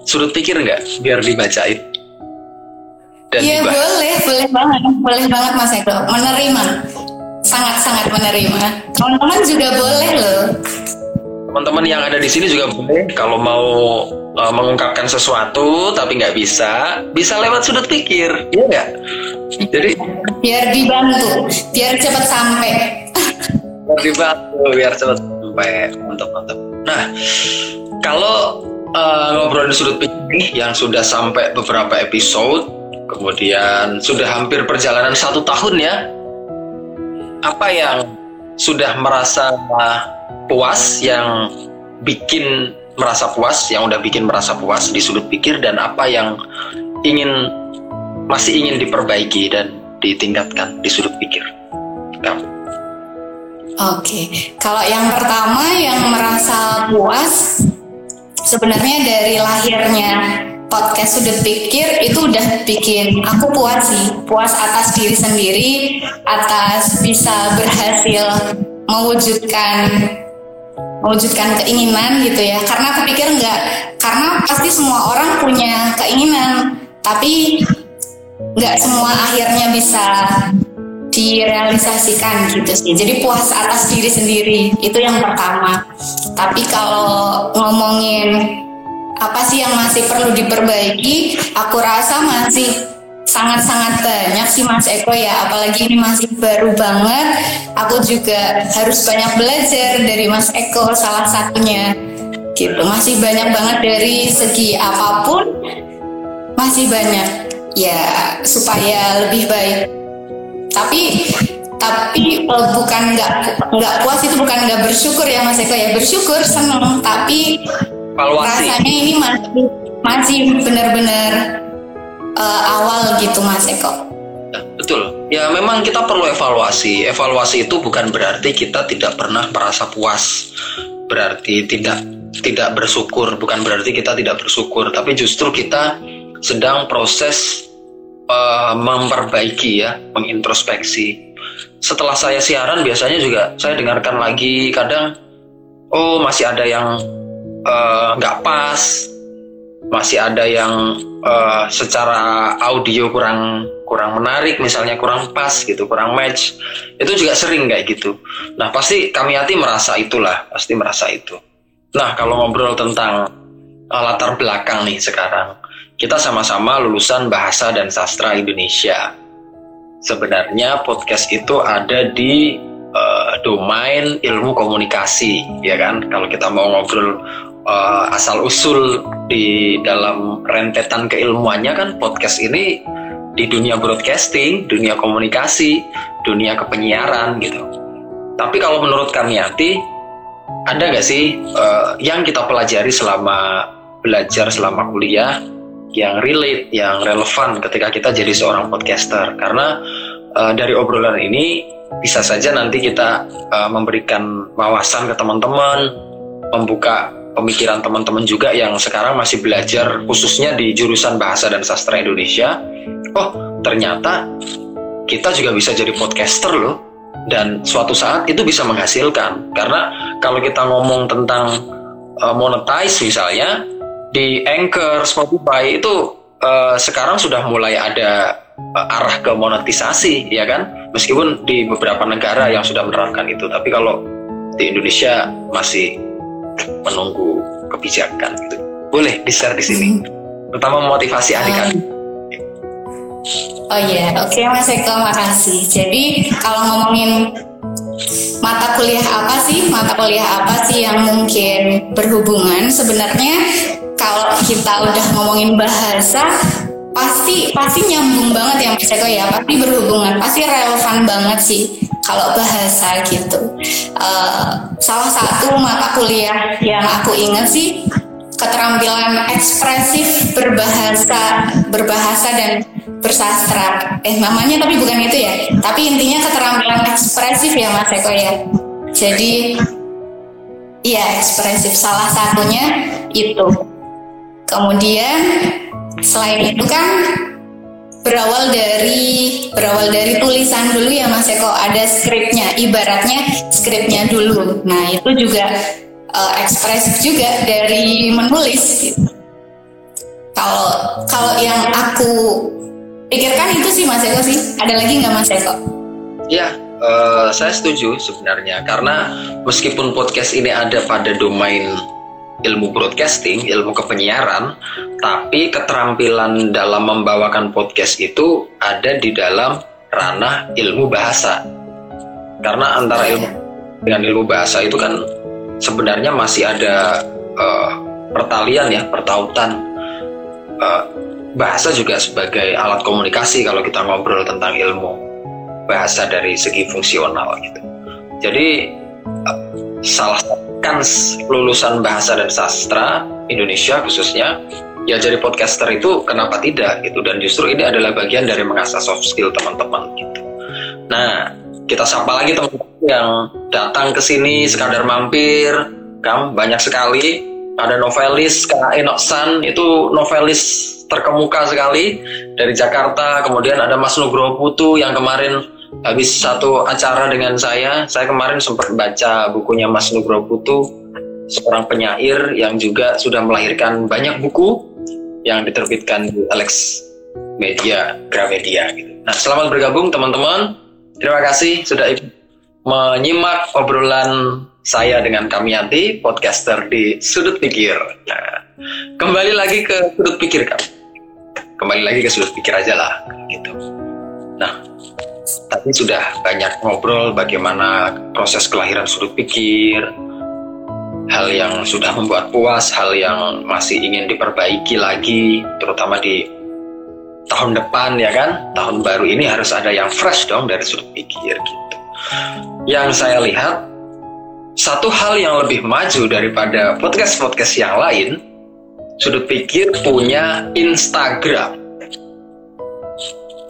sudut pikir nggak biar dibacain Iya boleh, boleh banget, boleh banget Mas Eko. Menerima, sangat-sangat menerima. Teman-teman juga boleh loh. Teman-teman yang ada di sini juga boleh kalau mau uh, mengungkapkan sesuatu tapi nggak bisa, bisa lewat sudut pikir, iya nggak? Jadi biar dibantu, biar cepat sampai. biar dibantu, biar cepat sampai, mantap mantap. Nah, kalau uh, ngobrol di sudut pikir yang sudah sampai beberapa episode, kemudian sudah hampir perjalanan satu tahun ya, apa yang sudah merasa puas yang bikin merasa puas, yang udah bikin merasa puas di sudut pikir dan apa yang ingin masih ingin diperbaiki dan ditingkatkan di sudut pikir. Kamu. Oke, kalau yang pertama yang merasa puas sebenarnya dari lahirnya podcast sudut pikir itu udah bikin aku puas sih, puas atas diri sendiri, atas bisa berhasil mewujudkan mewujudkan keinginan gitu ya. Karena aku pikir enggak karena pasti semua orang punya keinginan tapi nggak semua akhirnya bisa direalisasikan gitu sih. Jadi puas atas diri sendiri itu yang pertama. Tapi kalau ngomongin apa sih yang masih perlu diperbaiki aku rasa masih sangat-sangat banyak sih Mas Eko ya. Apalagi ini masih baru banget aku juga harus banyak belajar dari Mas Eko salah satunya. Gitu. Masih banyak banget dari segi apa pun masih banyak. Ya supaya lebih baik tapi tapi bukan nggak nggak puas itu bukan nggak bersyukur ya Mas Eko ya bersyukur seneng tapi Evaluasi. rasanya ini masih masih benar-benar uh, awal gitu Mas Eko. Betul. Ya memang kita perlu evaluasi. Evaluasi itu bukan berarti kita tidak pernah merasa puas. Berarti tidak tidak bersyukur, bukan berarti kita tidak bersyukur, tapi justru kita sedang proses uh, memperbaiki ya, mengintrospeksi. Setelah saya siaran biasanya juga saya dengarkan lagi. Kadang oh masih ada yang eh, nggak uh, pas, masih ada yang uh, secara audio kurang kurang menarik. Misalnya kurang pas gitu kurang match. Itu juga sering kayak gitu. Nah pasti kami hati merasa itulah pasti merasa itu. Nah kalau ngobrol tentang latar belakang nih sekarang kita sama-sama lulusan bahasa dan sastra Indonesia. Sebenarnya podcast itu ada di uh, domain ilmu komunikasi ya kan? Kalau kita mau ngobrol uh, asal usul di dalam rentetan keilmuannya kan podcast ini di dunia broadcasting, dunia komunikasi, dunia kepenyiaran gitu. Tapi kalau menurut Kamiati, ada nggak sih uh, yang kita pelajari selama belajar selama kuliah yang relate, yang relevan ketika kita jadi seorang podcaster? Karena uh, dari obrolan ini bisa saja nanti kita uh, memberikan wawasan ke teman-teman, membuka pemikiran teman-teman juga yang sekarang masih belajar khususnya di jurusan bahasa dan sastra Indonesia. Oh, ternyata kita juga bisa jadi podcaster loh. Dan suatu saat itu bisa menghasilkan. Karena kalau kita ngomong tentang uh, monetize misalnya, di Anchor, Spotify itu uh, sekarang sudah mulai ada uh, arah ke monetisasi, ya kan? Meskipun di beberapa negara yang sudah menerapkan itu, tapi kalau di Indonesia masih menunggu kebijakan gitu. Boleh di-share di sini. Terutama memotivasi adik-adik. Oh iya, oke okay, Mas Eko, makasih. Jadi kalau ngomongin mata kuliah apa sih, mata kuliah apa sih yang mungkin berhubungan? Sebenarnya kalau kita udah ngomongin bahasa, pasti pasti nyambung banget ya Mas Eko ya, pasti berhubungan, pasti relevan banget sih kalau bahasa gitu. Uh, salah satu mata kuliah yang aku ingat sih keterampilan ekspresif berbahasa berbahasa dan bersastra. Eh namanya tapi bukan itu ya tapi intinya keterampilan ekspresif ya mas Eko ya. Jadi iya ekspresif salah satunya itu kemudian selain itu kan berawal dari berawal dari tulisan dulu ya Mas Eko. Ada skripnya ibaratnya skripnya dulu. Nah itu juga uh, ekspresif juga dari menulis. Kalau kalau yang aku pikirkan itu sih Mas Eko sih. Ada lagi nggak Mas Eko? Ya uh, saya setuju sebenarnya. Karena meskipun podcast ini ada pada domain ilmu broadcasting, ilmu kepenyiaran, tapi keterampilan dalam membawakan podcast itu ada di dalam ranah ilmu bahasa. Karena antara ilmu dengan ilmu bahasa itu kan sebenarnya masih ada uh, pertalian ya, pertautan. Uh, bahasa juga sebagai alat komunikasi kalau kita ngobrol tentang ilmu bahasa dari segi fungsional gitu. Jadi uh, salah satu kans lulusan bahasa dan sastra Indonesia khususnya ya jadi podcaster itu kenapa tidak gitu. Dan justru ini adalah bagian dari mengasah soft skill teman-teman gitu. Nah kita sapa lagi teman-teman yang datang ke sini sekadar mampir, kam banyak sekali. Ada novelis Kak Enok San itu novelis terkemuka sekali dari Jakarta. Kemudian ada Mas Nugroho Putu yang kemarin habis satu acara dengan saya, saya kemarin sempat baca bukunya Mas Nugroho Putu, seorang penyair yang juga sudah melahirkan banyak buku yang diterbitkan di Alex Media, Gramedia. Gitu. Nah, selamat bergabung teman-teman. Terima kasih sudah menyimak obrolan saya dengan Kamianti, podcaster di Sudut Pikir. Nah, kembali lagi ke Sudut Pikir, Kak. Kembali lagi ke Sudut Pikir aja lah, gitu. Tadi sudah banyak ngobrol bagaimana proses kelahiran sudut pikir, hal yang sudah membuat puas, hal yang masih ingin diperbaiki lagi, terutama di tahun depan ya kan, tahun baru ini harus ada yang fresh dong dari sudut pikir gitu. Yang saya lihat satu hal yang lebih maju daripada podcast-podcast yang lain, sudut pikir punya Instagram.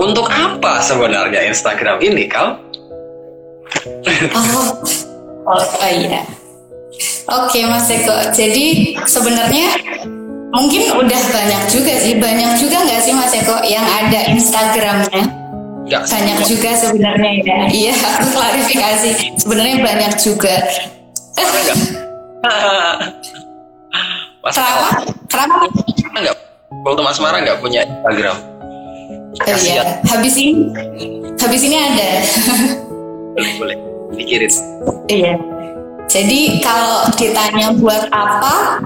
Untuk apa sebenarnya Instagram ini, Kal? Oh, oh, oh iya. Oke, Mas Eko. Jadi sebenarnya mungkin udah banyak juga sih, banyak juga nggak sih Mas Eko yang ada Instagramnya? Gak banyak semua. juga sebenarnya ya. Iya, aku klarifikasi. Sebenarnya banyak juga. Mas Kenapa? Kenapa? Enggak. Waktu Mas Mara nggak punya Instagram. Oh iya, habis ini habis ini ada. boleh, boleh. Pikirin. Iya. Jadi kalau ditanya buat apa,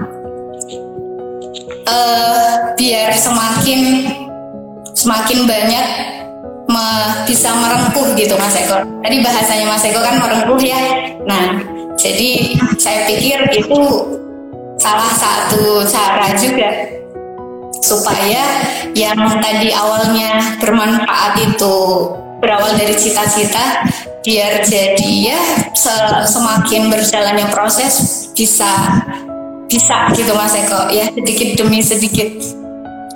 uh, biar semakin semakin banyak me, bisa merengkuh gitu Mas Eko. Tadi bahasanya Mas Eko kan merengkuh ya. Nah, jadi saya pikir itu salah satu cara juga supaya yang tadi awalnya bermanfaat itu berawal dari cita-cita biar jadi ya semakin berjalannya proses bisa bisa gitu Mas Eko ya sedikit demi sedikit.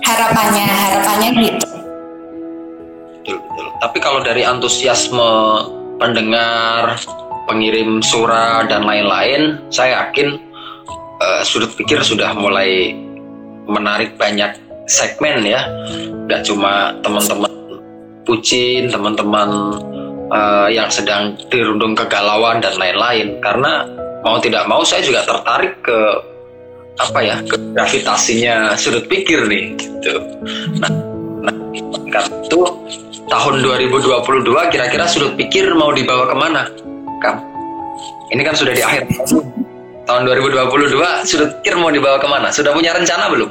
Harapannya harapannya gitu. Betul betul. Tapi kalau dari antusiasme pendengar, pengirim surat dan lain-lain, saya yakin uh, sudut pikir sudah mulai menarik banyak segmen ya. Gak cuma teman-teman pucin, teman-teman uh, yang sedang dirundung kegalauan dan lain-lain. Karena mau tidak mau saya juga tertarik ke apa ya ke gravitasinya sudut pikir nih gitu. Nah, nah itu tahun 2022 kira-kira sudut pikir mau dibawa ke mana, Kam? Ini kan sudah di akhir tahun 2022 sudut pikir mau dibawa ke mana? Sudah punya rencana belum?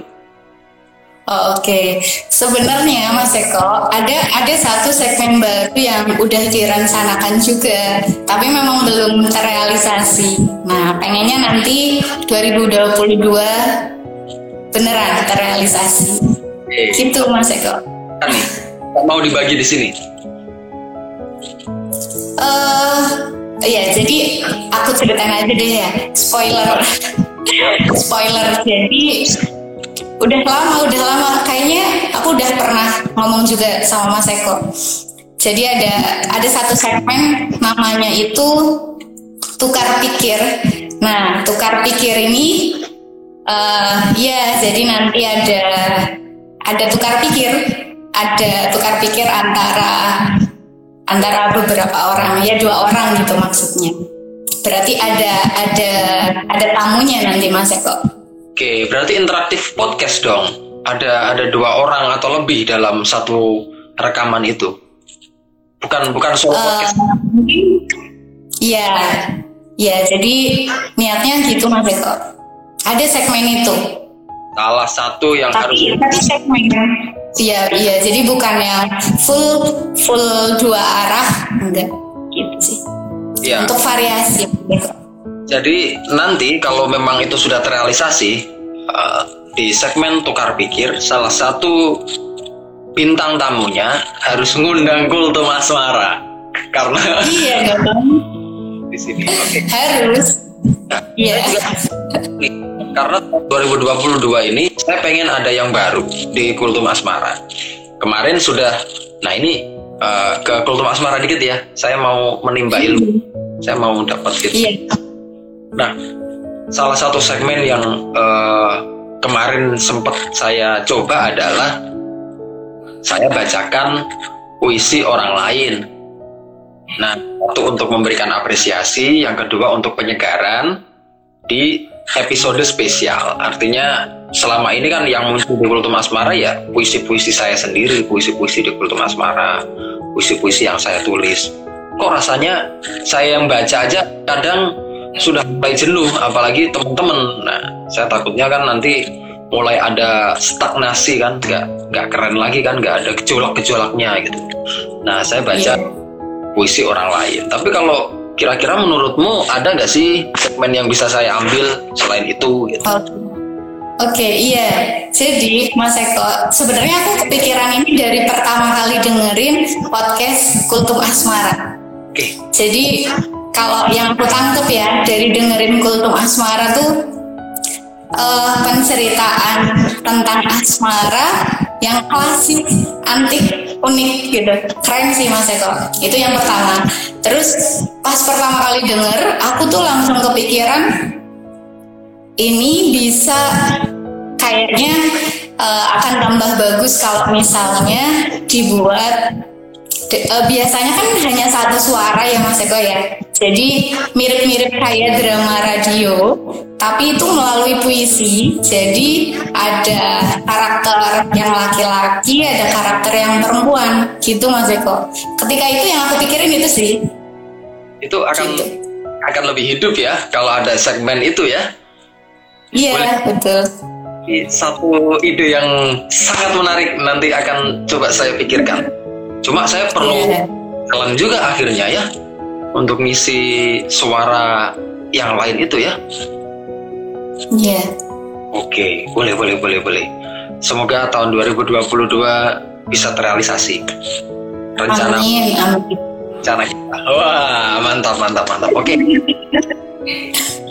Oh, Oke, okay. sebenarnya Mas Eko ada ada satu segmen baru yang udah direncanakan juga, tapi memang belum terrealisasi. Nah, pengennya nanti 2022 beneran terrealisasi. Okay. Gitu Mas Eko. Kan nih, mau dibagi di sini? Eh, uh, iya. Jadi aku ceritain aja deh ya. Spoiler. Spoiler. Jadi udah lama udah lama. Kayaknya aku udah pernah ngomong juga sama Mas Eko. Jadi ada ada satu segmen namanya itu tukar pikir. Nah tukar pikir ini uh, ya jadi nanti ada ada tukar pikir. Ada tukar pikir antara antara beberapa orang. Ya dua orang gitu maksudnya. Berarti ada ada ada tamunya nanti Mas Eko Oke, berarti interaktif podcast dong. Ada ada dua orang atau lebih dalam satu rekaman itu. Bukan bukan solo uh, podcast. Iya, iya. Jadi niatnya gitu Mas Eko. Ada segmen itu. Salah satu yang tapi, harus. Tapi segmen. Iya, iya. Jadi bukan yang full full dua arah, enggak gitu sih. Iya. Untuk variasi. Gitu. Jadi nanti kalau memang itu sudah terrealisasi uh, di segmen tukar pikir salah satu bintang tamunya harus ngundang Kultum Asmara. Karena iya <laughs> di sini okay. harus. Nah, iya. Karena 2022 ini saya pengen ada yang baru di Kultum Asmara. Kemarin sudah nah ini uh, ke Kultum Asmara dikit ya. Saya mau menimba ilmu. Saya mau dapat gitu iya Nah, salah satu segmen yang uh, kemarin sempat saya coba adalah saya bacakan puisi orang lain. Nah, satu untuk memberikan apresiasi, yang kedua untuk penyegaran di episode spesial. Artinya selama ini kan yang muncul di Kultum Asmara ya puisi-puisi saya sendiri, puisi-puisi di Kultum Asmara, puisi-puisi yang saya tulis. Kok rasanya saya yang baca aja kadang sudah mulai jenuh apalagi teman-teman nah saya takutnya kan nanti mulai ada stagnasi kan nggak nggak keren lagi kan nggak ada gejolak-gejolaknya gitu nah saya baca yeah. puisi orang lain tapi kalau kira-kira menurutmu ada nggak sih segmen yang bisa saya ambil selain itu gitu oh. Oke, okay, iya. Jadi, Mas Eko, sebenarnya aku kepikiran ini dari pertama kali dengerin podcast Kultum Asmara. Oke. Okay. Jadi, kalau yang aku tangkep ya dari dengerin kultum asmara tuh uh, penceritaan tentang asmara yang klasik, antik, unik gitu. Keren sih Mas Eko. Itu yang pertama. Terus pas pertama kali denger, aku tuh langsung kepikiran ini bisa kayaknya uh, akan tambah bagus kalau misalnya dibuat uh, biasanya kan hanya satu suara ya Mas Eko ya. Jadi mirip-mirip kayak drama radio, tapi itu melalui puisi. Jadi ada karakter yang laki-laki, ada karakter yang perempuan, gitu Mas Eko. Ketika itu yang aku pikirin itu sih. Itu akan gitu. akan lebih hidup ya kalau ada segmen itu ya. Iya betul. Satu ide yang sangat menarik nanti akan coba saya pikirkan. Cuma saya perlu yeah. jalan juga akhirnya ya untuk ngisi suara yang lain itu ya. Iya. Yeah. Oke, boleh boleh boleh boleh. Semoga tahun 2022 bisa terrealisasi. Rencana amin. Rencana kita. Wah, mantap mantap mantap. Oke.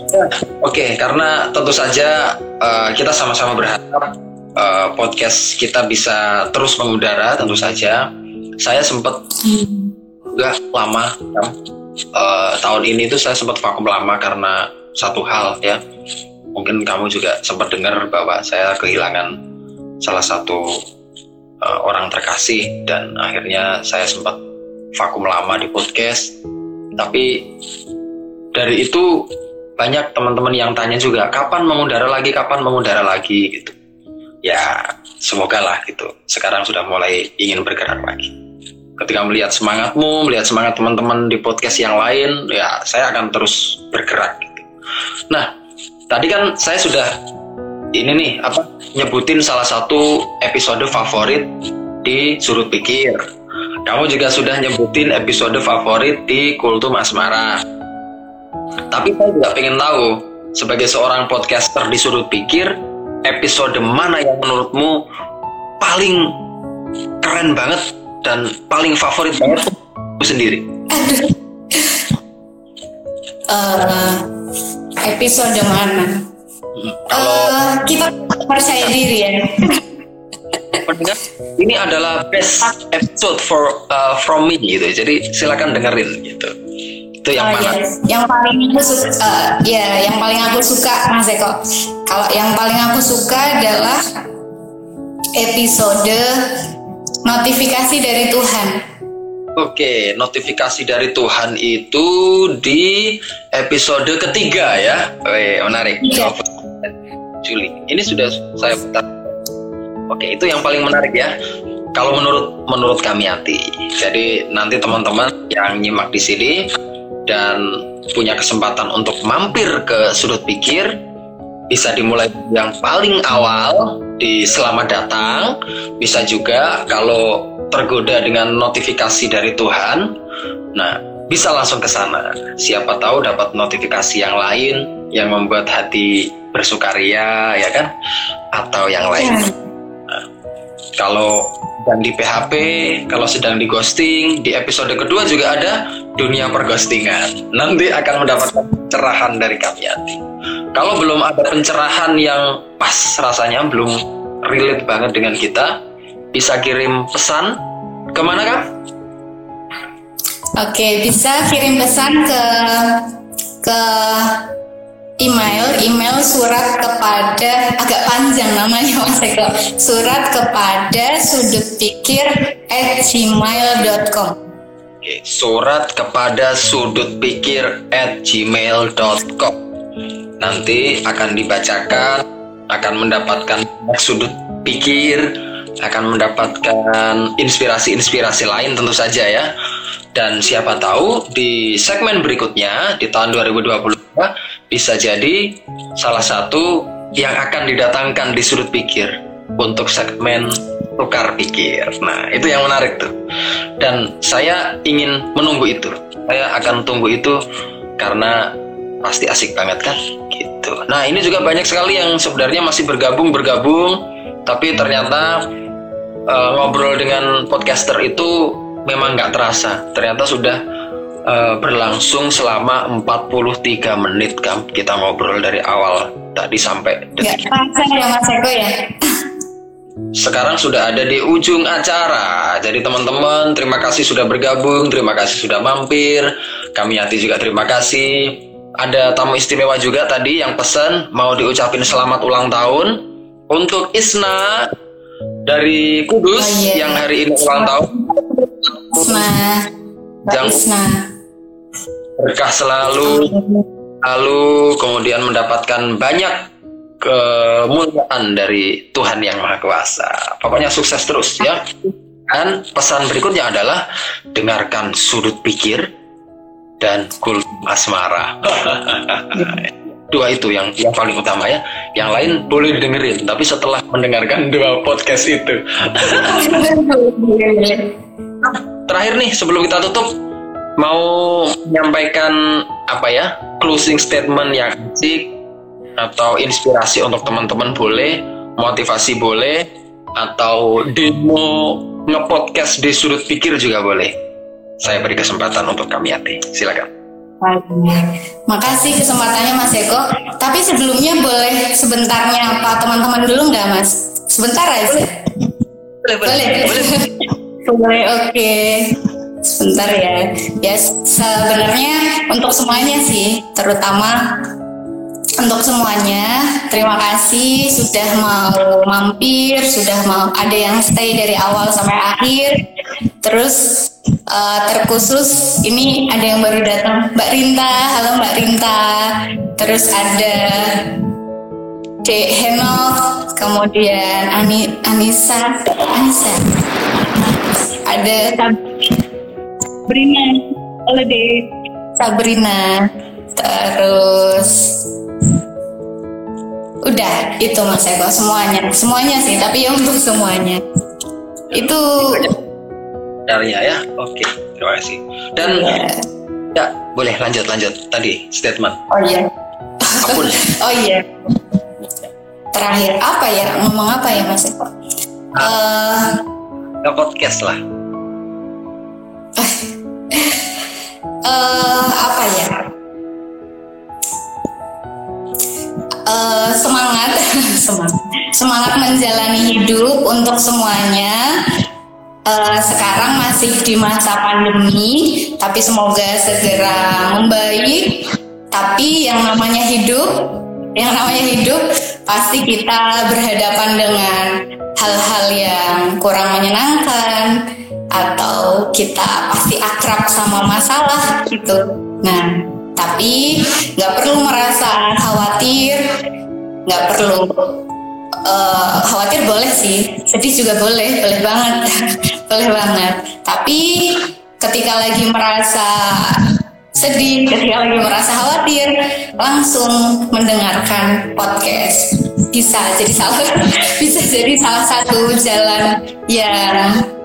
Oke, okay, karena tentu saja uh, kita sama-sama berharap uh, podcast kita bisa terus mengudara tentu saja saya sempat juga lama. Kan uh, tahun ini tuh saya sempat vakum lama karena satu hal ya. Mungkin kamu juga sempat dengar bahwa saya kehilangan salah satu uh, orang terkasih dan akhirnya saya sempat vakum lama di podcast. Tapi dari itu banyak teman-teman yang tanya juga kapan mengudara lagi? Kapan mengudara lagi? Gitu. Ya semoga lah gitu. Sekarang sudah mulai ingin bergerak lagi ketika melihat semangatmu, melihat semangat teman-teman di podcast yang lain, ya saya akan terus bergerak. Gitu. Nah, tadi kan saya sudah ini nih apa nyebutin salah satu episode favorit di sudut pikir. Kamu juga sudah nyebutin episode favorit di Kultum Asmara. Tapi saya juga pengen tahu sebagai seorang podcaster di sudut pikir, episode mana yang menurutmu paling keren banget dan paling favorit banget aku sendiri? Uh, <laughs> episode mana? Hmm, kalau uh, kita percaya diri ya. Pendengar, ini adalah best episode for uh, from me gitu. Jadi silakan dengerin gitu. Itu yang oh, mana? Yes. Yang paling aku suka, uh, ya, yang paling aku suka Mas Eko. Kalau yang paling aku suka adalah episode Notifikasi dari Tuhan. Oke, notifikasi dari Tuhan itu di episode ketiga ya. Oke, menarik. Iya. Juli. Ini sudah saya putar. Oke, itu yang paling menarik ya. Kalau menurut menurut kami hati. Jadi nanti teman-teman yang nyimak di sini dan punya kesempatan untuk mampir ke sudut pikir bisa dimulai yang paling awal di selamat datang. Bisa juga kalau tergoda dengan notifikasi dari Tuhan. Nah bisa langsung ke sana. Siapa tahu dapat notifikasi yang lain yang membuat hati bersukaria ya kan? Atau yang lain. Ya. Kalau sedang di PHP kalau sedang di ghosting di episode kedua juga ada dunia perghostingan. Nanti akan mendapatkan cerahan dari kami kalau belum ada pencerahan yang pas rasanya belum relate banget dengan kita bisa kirim pesan. Ke mana kak? Oke bisa kirim pesan ke ke email email surat kepada agak panjang namanya <laughs> mas Eko. Surat kepada sudut pikir at gmail.com surat kepada sudut pikir at gmail.com nanti akan dibacakan, akan mendapatkan sudut pikir, akan mendapatkan inspirasi-inspirasi lain tentu saja ya. Dan siapa tahu di segmen berikutnya di tahun 2022 bisa jadi salah satu yang akan didatangkan di sudut pikir untuk segmen tukar pikir. Nah, itu yang menarik tuh. Dan saya ingin menunggu itu. Saya akan tunggu itu karena pasti asik banget kan gitu nah ini juga banyak sekali yang sebenarnya masih bergabung bergabung tapi ternyata uh, ngobrol dengan podcaster itu memang nggak terasa ternyata sudah uh, berlangsung selama 43 menit kan kita ngobrol dari awal tadi sampai detik terasa ya Mas Eko ya sekarang sudah ada di ujung acara. Jadi teman-teman, terima kasih sudah bergabung, terima kasih sudah mampir. Kami hati juga terima kasih ada tamu istimewa juga tadi yang pesan mau diucapin selamat ulang tahun untuk Isna dari Kudus oh, yeah. yang hari ini ulang tahun. Isna. Isna. Berkah selalu, lalu kemudian mendapatkan banyak kemuliaan dari Tuhan yang Maha Kuasa. Pokoknya sukses terus ya. Dan pesan berikutnya adalah dengarkan sudut pikir dan kul asmara. <laughs> dua itu yang yang paling utama ya. Yang lain boleh didengerin, tapi setelah mendengarkan dua podcast itu. <laughs> Terakhir nih sebelum kita tutup mau menyampaikan apa ya closing statement yang asik atau inspirasi untuk teman-teman boleh, motivasi boleh, atau demo ngepodcast di sudut pikir juga boleh saya beri kesempatan untuk kami hati. Silakan. Makasih kesempatannya Mas Eko. Tapi sebelumnya boleh sebentarnya apa teman-teman dulu nggak Mas? Sebentar aja. Boleh, boleh. boleh. boleh. Boleh, <laughs> oke. Sebentar ya. Ya sebenarnya untuk semuanya sih, terutama untuk semuanya. Terima kasih sudah mau mampir, sudah mau ada yang stay dari awal sampai akhir. Terus uh, terkhusus ini ada yang baru datang, Mbak Rinta. Halo Mbak Rinta. Terus ada Dek Henok, kemudian Ani, Anissa, Anissa. Ada Sabrina, halo Dek. Sabrina. Terus udah itu Mas Eko semuanya, semuanya sih, tapi ya untuk semuanya. Itu dari ya, oke, terima kasih. Dan ya. ya boleh lanjut lanjut tadi statement. Oh iya. Apa pun. <laughs> oh iya terakhir apa ya ngomong apa ya Mas Eko? Uh, Ke podcast lah. <laughs> uh, apa ya? Uh, <laughs> semangat, semangat, menjalani hidup untuk semuanya. Uh, sekarang masih di masa pandemi, tapi semoga segera membaik. Tapi yang namanya hidup yang namanya hidup pasti kita berhadapan dengan hal-hal yang kurang menyenangkan atau kita pasti akrab sama masalah gitu. Nah, tapi nggak perlu merasa khawatir, nggak perlu uh, khawatir boleh sih, sedih juga boleh, boleh banget, <laughs> boleh banget. Tapi ketika lagi merasa sedih, ketika lagi merasa khawatir, langsung mendengarkan podcast. Bisa jadi salah <laughs> bisa jadi salah satu jalan yang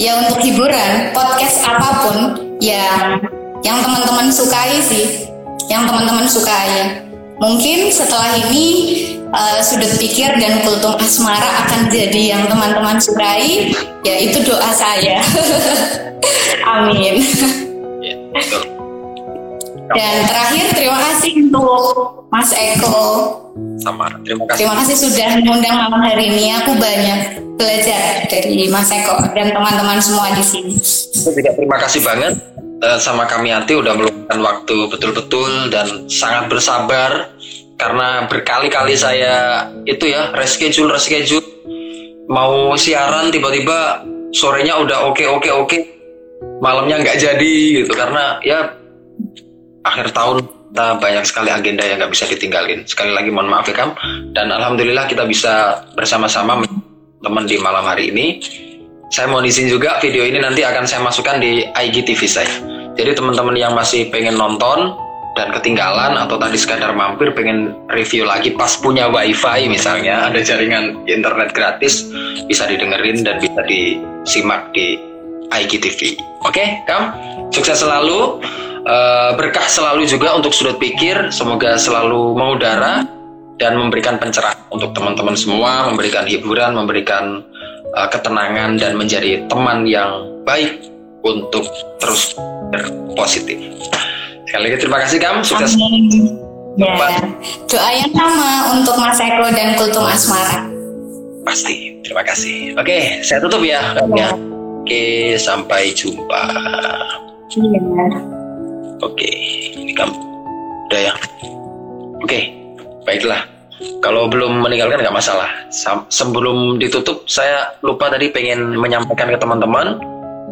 ya untuk hiburan, podcast apa pun yang yang teman-teman sukai sih, yang teman-teman sukai. Mungkin setelah ini uh, sudut pikir dan kultum asmara akan jadi yang teman-teman sukai, ya itu doa saya. <laughs> Amin. Ya, dan terakhir terima kasih untuk Mas Eko. Sama, terima kasih. Terima kasih sudah mengundang malam hari ini. Aku banyak belajar dari Mas Eko dan teman-teman semua di sini. Aku juga terima kasih banget uh, sama kami Anti udah meluangkan waktu betul-betul dan sangat bersabar karena berkali-kali saya itu ya reschedule reschedule mau siaran tiba-tiba sorenya udah oke oke oke malamnya nggak jadi gitu karena ya akhir tahun kita banyak sekali agenda yang nggak bisa ditinggalin. Sekali lagi mohon maaf ya Kam. Dan alhamdulillah kita bisa bersama-sama teman di malam hari ini. Saya mau izin juga video ini nanti akan saya masukkan di IGTV saya. Jadi teman-teman yang masih pengen nonton dan ketinggalan atau tadi sekadar mampir pengen review lagi pas punya wifi misalnya ada jaringan internet gratis bisa didengerin dan bisa disimak di IGTV. Oke, okay, Kam? Sukses selalu. Uh, berkah selalu juga untuk sudut pikir. Semoga selalu mengudara dan memberikan pencerahan untuk teman-teman semua, memberikan hiburan, memberikan uh, ketenangan dan menjadi teman yang baik untuk terus berpositif. Sekali lagi terima kasih Kam, sukses. Amin. Ya. Doa yang sama untuk Mas Eko dan Kultum Asmara. Pasti, terima kasih. Oke, saya tutup ya. ya. Oke, sampai jumpa. Iya. Oke, ini kamu udah ya. Oke, baiklah. Kalau belum meninggalkan nggak masalah. Sebelum ditutup, saya lupa tadi pengen menyampaikan ke teman-teman.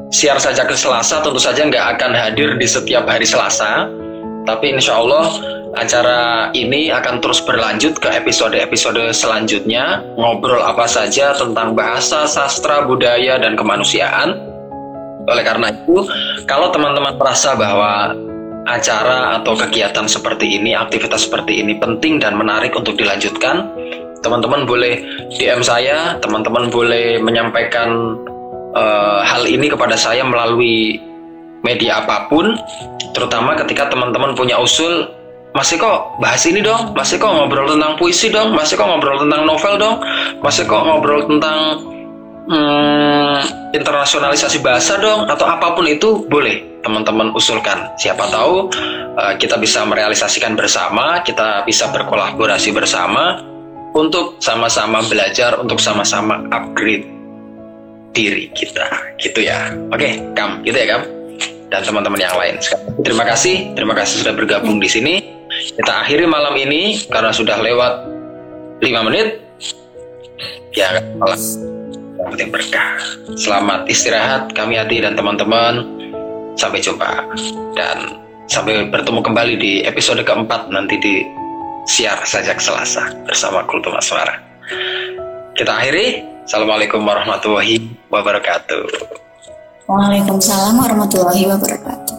Siar saja ke Selasa, tentu saja nggak akan hadir di setiap hari Selasa. Tapi insya Allah acara ini akan terus berlanjut ke episode-episode selanjutnya ngobrol apa saja tentang bahasa, sastra, budaya, dan kemanusiaan. Oleh karena itu, kalau teman-teman merasa bahwa acara atau kegiatan seperti ini, aktivitas seperti ini penting dan menarik untuk dilanjutkan, teman-teman boleh DM saya, teman-teman boleh menyampaikan uh, hal ini kepada saya melalui media apa pun, terutama ketika teman-teman punya usul Mas Eko bahas ini dong, Mas Eko ngobrol tentang puisi dong, Mas Eko ngobrol tentang novel dong, Mas Eko ngobrol tentang hmm, internasionalisasi bahasa dong, atau apa pun itu boleh teman-teman usulkan. Siapa tahu uh, kita bisa merealisasikan bersama, kita bisa berkolaborasi bersama untuk sama-sama belajar, untuk sama-sama upgrade diri kita. Gitu ya. Oke kam gitu ya kam dan teman-teman yang lain. Terima kasih terima kasih sudah bergabung di sini. Kita akhiri malam ini karena sudah lewat lima menit. Ya malam penting berkah. Selamat istirahat kami hati dan teman-teman. Sampai jumpa. Dan sampai bertemu kembali di episode keempat nanti di siar sajak selasa bersama Kultum Asmara. Kita akhiri. Assalamualaikum warahmatullahi wabarakatuh. Waalaikumsalam warahmatullahi wabarakatuh.